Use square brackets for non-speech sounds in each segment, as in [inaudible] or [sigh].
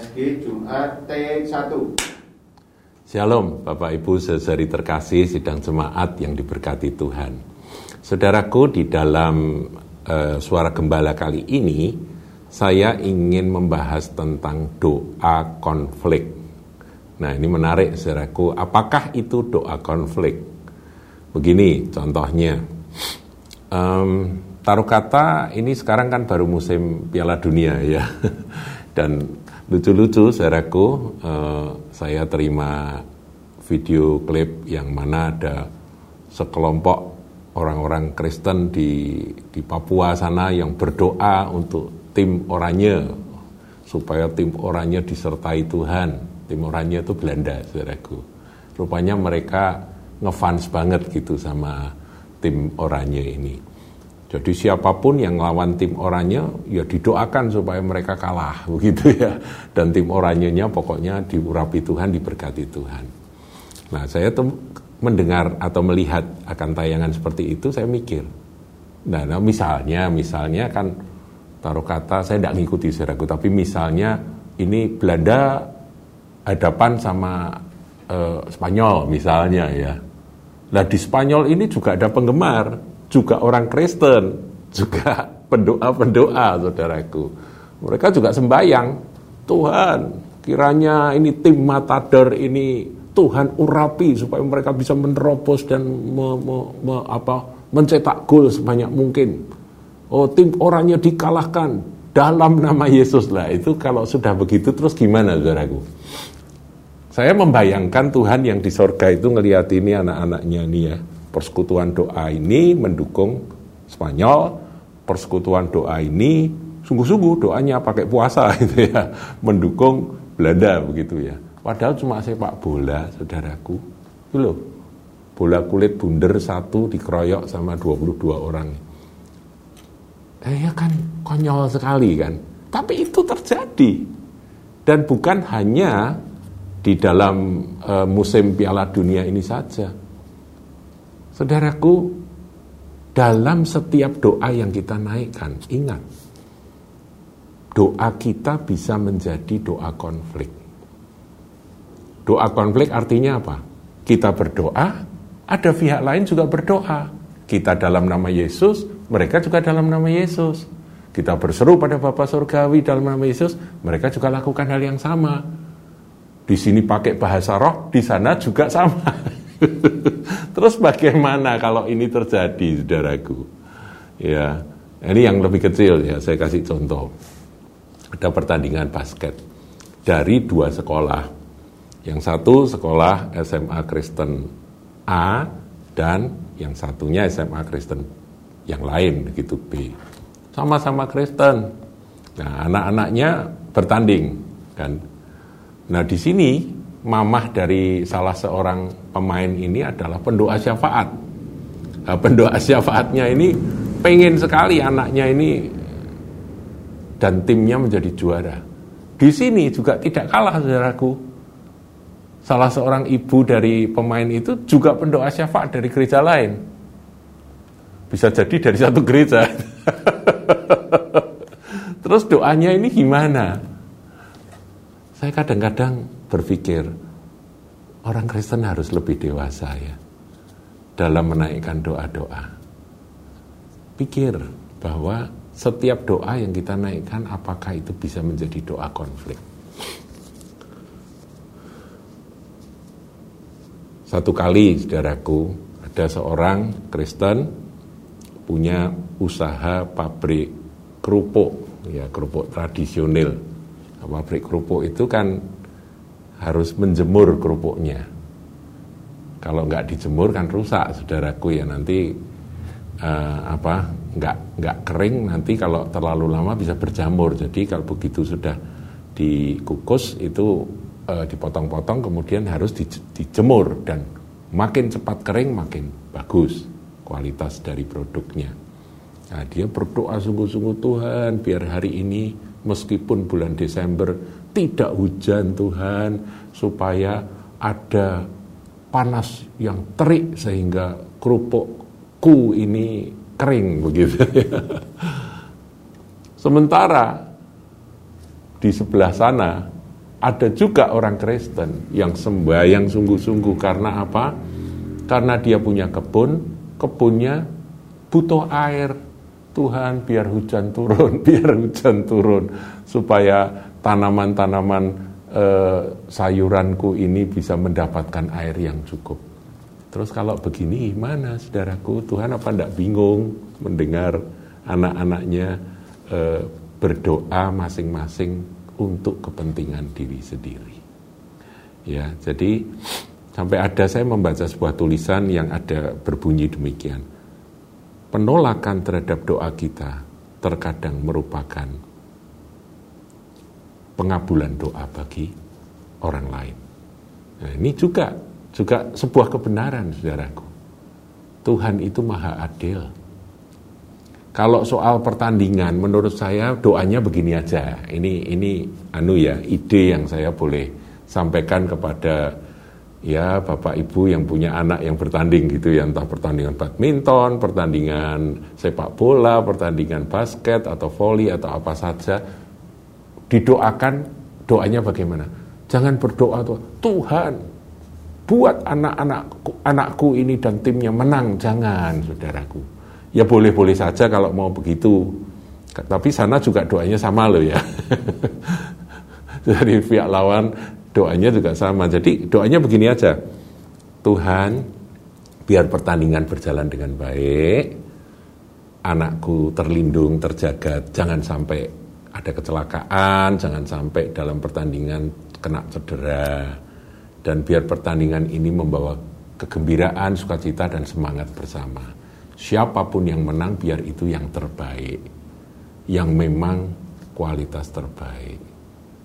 SG Jumat T1 Shalom Bapak Ibu saudari terkasih sidang jemaat yang diberkati Tuhan. Saudaraku di dalam uh, suara gembala kali ini Saya ingin membahas tentang doa konflik. Nah ini menarik saudaraku. Apakah itu doa konflik? Begini contohnya. Um, Taruh kata ini sekarang kan baru musim Piala Dunia ya. [laughs] Dan lucu-lucu saudaraku, uh, saya terima video klip yang mana ada sekelompok orang-orang Kristen di di Papua sana yang berdoa untuk tim oranye supaya tim oranye disertai Tuhan. Tim oranye itu Belanda, saudaraku. Rupanya mereka ngefans banget gitu sama tim oranye ini. Jadi siapa pun yang lawan tim oranye ya didoakan supaya mereka kalah [laughs] begitu ya. Dan tim oranyenya pokoknya diurapi Tuhan, diberkati Tuhan. Nah saya tuh mendengar atau melihat akan tayangan seperti itu saya mikir. Nah, nah misalnya, misalnya kan taruh kata saya tidak ngikuti saudaraku, tapi misalnya ini Belanda hadapan sama eh, Spanyol misalnya ya. Nah di Spanyol ini juga ada penggemar, juga orang Kristen, juga pendoa-pendoa, saudaraku. Mereka juga sembayang, Tuhan, kiranya ini tim Matador ini Tuhan urapi supaya mereka bisa menerobos dan me, me, me, apa, mencetak gol sebanyak mungkin. Oh, tim orangnya dikalahkan dalam nama Yesus lah. Itu kalau sudah begitu terus gimana, saudaraku? Saya membayangkan Tuhan yang di sorga itu ngelihat ini anak-anaknya nih ya persekutuan doa ini mendukung Spanyol, persekutuan doa ini sungguh-sungguh doanya pakai puasa [laughs] gitu ya, mendukung Belanda begitu ya. Padahal cuma sepak bola, saudaraku. Itu loh, bola kulit bundar satu dikeroyok sama 22 orang. Eh ya kan konyol sekali kan. Tapi itu terjadi. Dan bukan hanya di dalam uh, musim Piala Dunia ini saja Saudaraku, dalam setiap doa yang kita naikkan, ingat, doa kita bisa menjadi doa konflik. Doa konflik artinya apa? Kita berdoa, ada pihak lain juga berdoa. Kita dalam nama Yesus, mereka juga dalam nama Yesus. Kita berseru pada Bapa Surgawi dalam nama Yesus, mereka juga lakukan hal yang sama. Di sini pakai bahasa roh, di sana juga sama. [laughs] [laughs] Terus bagaimana kalau ini terjadi, saudaraku? Ya, ini yang lebih kecil ya, saya kasih contoh. Ada pertandingan basket dari dua sekolah. Yang satu sekolah SMA Kristen A dan yang satunya SMA Kristen yang lain gitu B. Sama-sama Kristen. Nah, anak-anaknya bertanding kan. Nah, di sini mamah dari salah seorang pemain ini adalah pendoa syafaat. Nah, pendoa syafaatnya ini pengen sekali anaknya ini dan timnya menjadi juara. Di sini juga tidak kalah saudaraku. Salah seorang ibu dari pemain itu juga pendoa syafaat dari gereja lain. Bisa jadi dari satu gereja. [laughs] Terus doanya ini gimana? Saya kadang-kadang berpikir orang Kristen harus lebih dewasa ya dalam menaikkan doa-doa. Pikir bahwa setiap doa yang kita naikkan apakah itu bisa menjadi doa konflik. Satu kali, saudaraku, ada seorang Kristen punya usaha pabrik kerupuk, ya kerupuk tradisional. Pabrik kerupuk itu kan harus menjemur kerupuknya. Kalau nggak dijemur kan rusak, saudaraku ya nanti uh, apa nggak nggak kering nanti kalau terlalu lama bisa berjamur. Jadi kalau begitu sudah dikukus itu uh, dipotong-potong kemudian harus dijemur dan makin cepat kering makin bagus kualitas dari produknya. Nah, dia berdoa sungguh-sungguh Tuhan biar hari ini meskipun bulan Desember tidak hujan Tuhan supaya ada panas yang terik sehingga kerupukku ini kering begitu [laughs] Sementara di sebelah sana ada juga orang Kristen yang sembahyang sungguh-sungguh karena apa? Karena dia punya kebun, kebunnya butuh air. Tuhan biar hujan turun, [laughs] biar hujan turun supaya tanaman-tanaman eh, sayuranku ini bisa mendapatkan air yang cukup. Terus kalau begini gimana saudaraku? Tuhan apa tidak bingung mendengar anak-anaknya eh, berdoa masing-masing untuk kepentingan diri sendiri. Ya, jadi sampai ada saya membaca sebuah tulisan yang ada berbunyi demikian. Penolakan terhadap doa kita terkadang merupakan pengabulan doa bagi orang lain. Nah, ini juga juga sebuah kebenaran, saudaraku. Tuhan itu maha adil. Kalau soal pertandingan, menurut saya doanya begini aja. Ini ini anu ya ide yang saya boleh sampaikan kepada ya bapak ibu yang punya anak yang bertanding gitu ya entah pertandingan badminton, pertandingan sepak bola, pertandingan basket atau voli atau apa saja didoakan doanya bagaimana? Jangan berdoa tuh Tuhan buat anak-anakku anakku ini dan timnya menang, jangan saudaraku. Ya boleh-boleh saja kalau mau begitu. Tapi sana juga doanya sama loh ya. [laughs] Dari pihak lawan doanya juga sama. Jadi doanya begini aja. Tuhan, biar pertandingan berjalan dengan baik, anakku terlindung, terjaga, jangan sampai ada kecelakaan, jangan sampai dalam pertandingan kena cedera dan biar pertandingan ini membawa kegembiraan, sukacita dan semangat bersama. Siapa pun yang menang biar itu yang terbaik. Yang memang kualitas terbaik.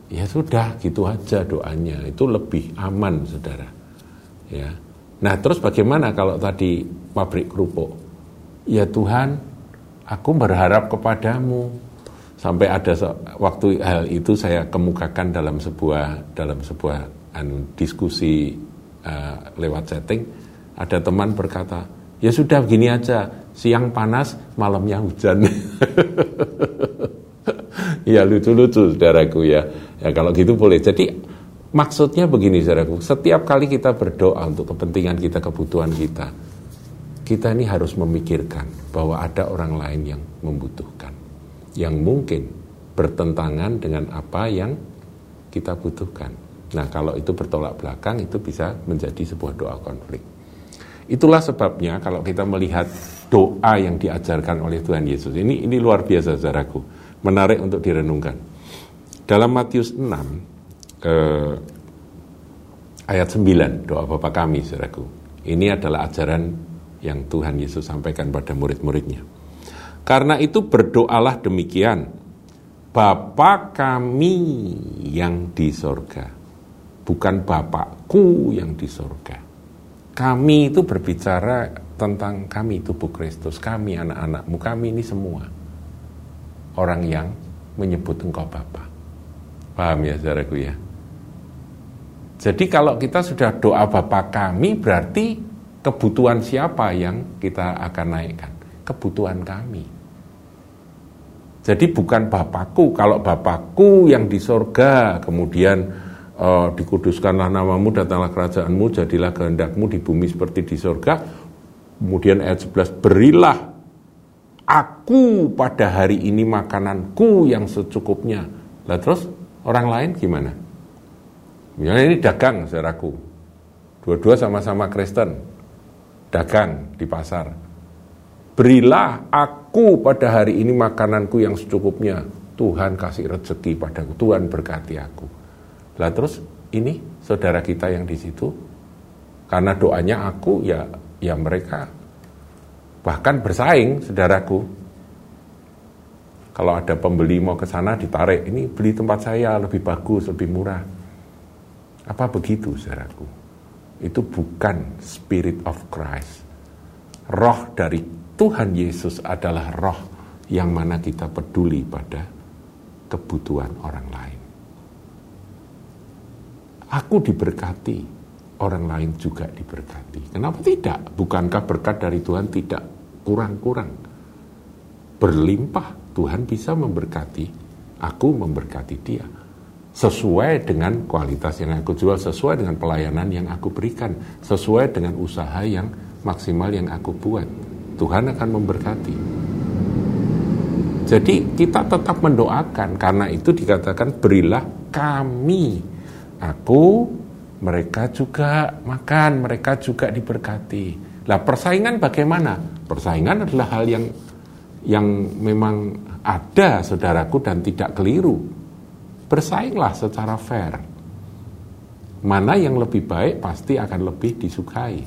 Ya sudah, gitu aja doanya. Itu lebih aman, Saudara. Ya. Nah, terus bagaimana kalau tadi pabrik kerupuk? Ya Tuhan, aku berharap kepadamu. Sampai ada waktu hal itu saya kemukakan dalam sebuah dalam sebuah anu, diskusi uh, lewat chatting, ada teman berkata, ya sudah begini aja, siang panas, malamnya hujan. [laughs] ya lucu-lucu saudaraku ya. Ya kalau gitu boleh. Jadi maksudnya begini saudaraku, setiap kali kita berdoa untuk kepentingan kita, kebutuhan kita, kita ini harus memikirkan bahwa ada orang lain yang membutuhkan. Yang mungkin bertentangan dengan apa yang kita butuhkan. Nah, kalau itu bertolak belakang itu bisa menjadi sebuah doa konflik. Itulah sebabnya kalau kita melihat doa yang diajarkan oleh Tuhan Yesus. Ini ini luar biasa saudaraku. Menarik untuk direnungkan. Dalam Matius 6 eh, ayat 9 doa Bapa kami saudaraku. Ini adalah ajaran yang Tuhan Yesus sampaikan pada murid-muridnya. Karena itu berdoalah demikian. Bapa kami yang di sorga bukan Bapakku yang di sorga. Kami itu berbicara tentang kami tubuh Kristus, kami anak-anakmu, kami ini semua. Orang yang menyebut engkau Bapa. Paham ya saudaraku ya? Jadi kalau kita sudah doa Bapa kami berarti kebutuhan siapa yang kita akan naikkan? Kebutuhan kami. Jadi bukan Bapakku, kalau Bapakku yang di sorga, kemudian uh, dikuduskanlah namamu, datanglah kerajaanmu, jadilah kehendakmu di bumi seperti di sorga. Kemudian ayat 11, berilah aku pada hari ini makananku yang secukupnya. Lah terus orang lain gimana? Misalnya ini dagang, saudaraku. Dua-dua sama-sama Kristen. Dagang di pasar. Berilah aku pada hari ini makananku yang secukupnya. Tuhan kasih rezeki padaku. Tuhan berkati aku. Lah terus ini saudara kita yang di situ karena doanya aku ya ya mereka bahkan bersaing saudaraku. Kalau ada pembeli mau ke sana ditarik, ini beli tempat saya lebih bagus, lebih murah. Apa begitu saudaraku? Itu bukan spirit of Christ. Roh dari Tuhan Yesus adalah roh yang mana kita peduli pada kebutuhan orang lain. Aku diberkati, orang lain juga diberkati. Kenapa tidak? Bukankah berkat dari Tuhan tidak kurang-kurang? Berlimpah, Tuhan bisa memberkati, aku memberkati dia. sesuai dengan kualitas yang aku jual, sesuai dengan pelayanan yang aku berikan, sesuai dengan usaha yang maksimal yang aku buat. Tuhan akan memberkati. Jadi kita tetap mendoakan karena itu dikatakan berilah kami. Aku, mereka juga makan, mereka juga diberkati. Lah persaingan bagaimana? Persaingan adalah hal yang yang memang ada saudaraku dan tidak keliru bersainglah secara fair. Mana yang lebih baik pasti akan lebih disukai.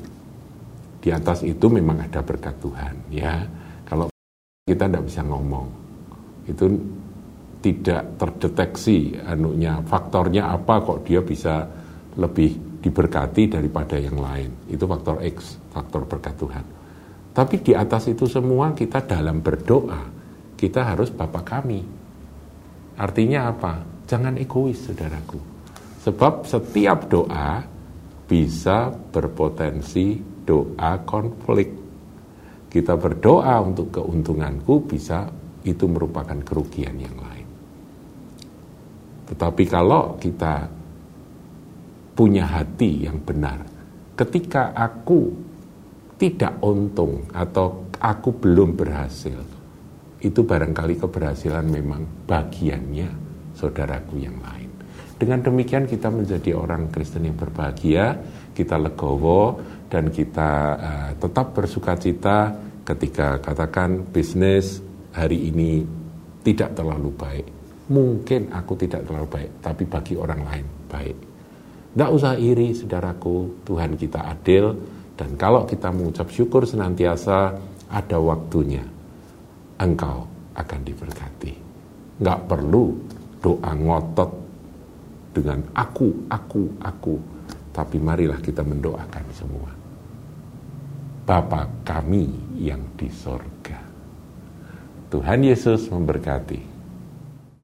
Di atas itu memang ada berkat Tuhan, ya. Kalau kita tidak bisa ngomong, itu tidak terdeteksi anunya faktornya apa kok dia bisa lebih diberkati daripada yang lain. Itu faktor X, faktor berkat Tuhan. Tapi di atas itu semua kita dalam berdoa, kita harus Bapak kami. Artinya apa? Jangan egois, saudaraku. Sebab setiap doa bisa berpotensi doa konflik. Kita berdoa untuk keuntunganku bisa itu merupakan kerugian yang lain. Tetapi kalau kita punya hati yang benar, ketika aku tidak untung atau aku belum berhasil, itu barangkali keberhasilan memang bagiannya saudaraku yang lain. Dengan demikian kita menjadi orang Kristen yang berbahagia, kita legowo dan kita uh, tetap bersuka cita ketika katakan bisnis hari ini tidak terlalu baik. Mungkin aku tidak terlalu baik, tapi bagi orang lain baik. Tidak usah iri, saudaraku. Tuhan kita adil, dan kalau kita mengucap syukur senantiasa, ada waktunya. Engkau akan diberkati. Nggak perlu doa ngotot dengan aku, aku, aku. Tapi marilah kita mendoakan semua. Bapa kami yang di sorga. Tuhan Yesus memberkati.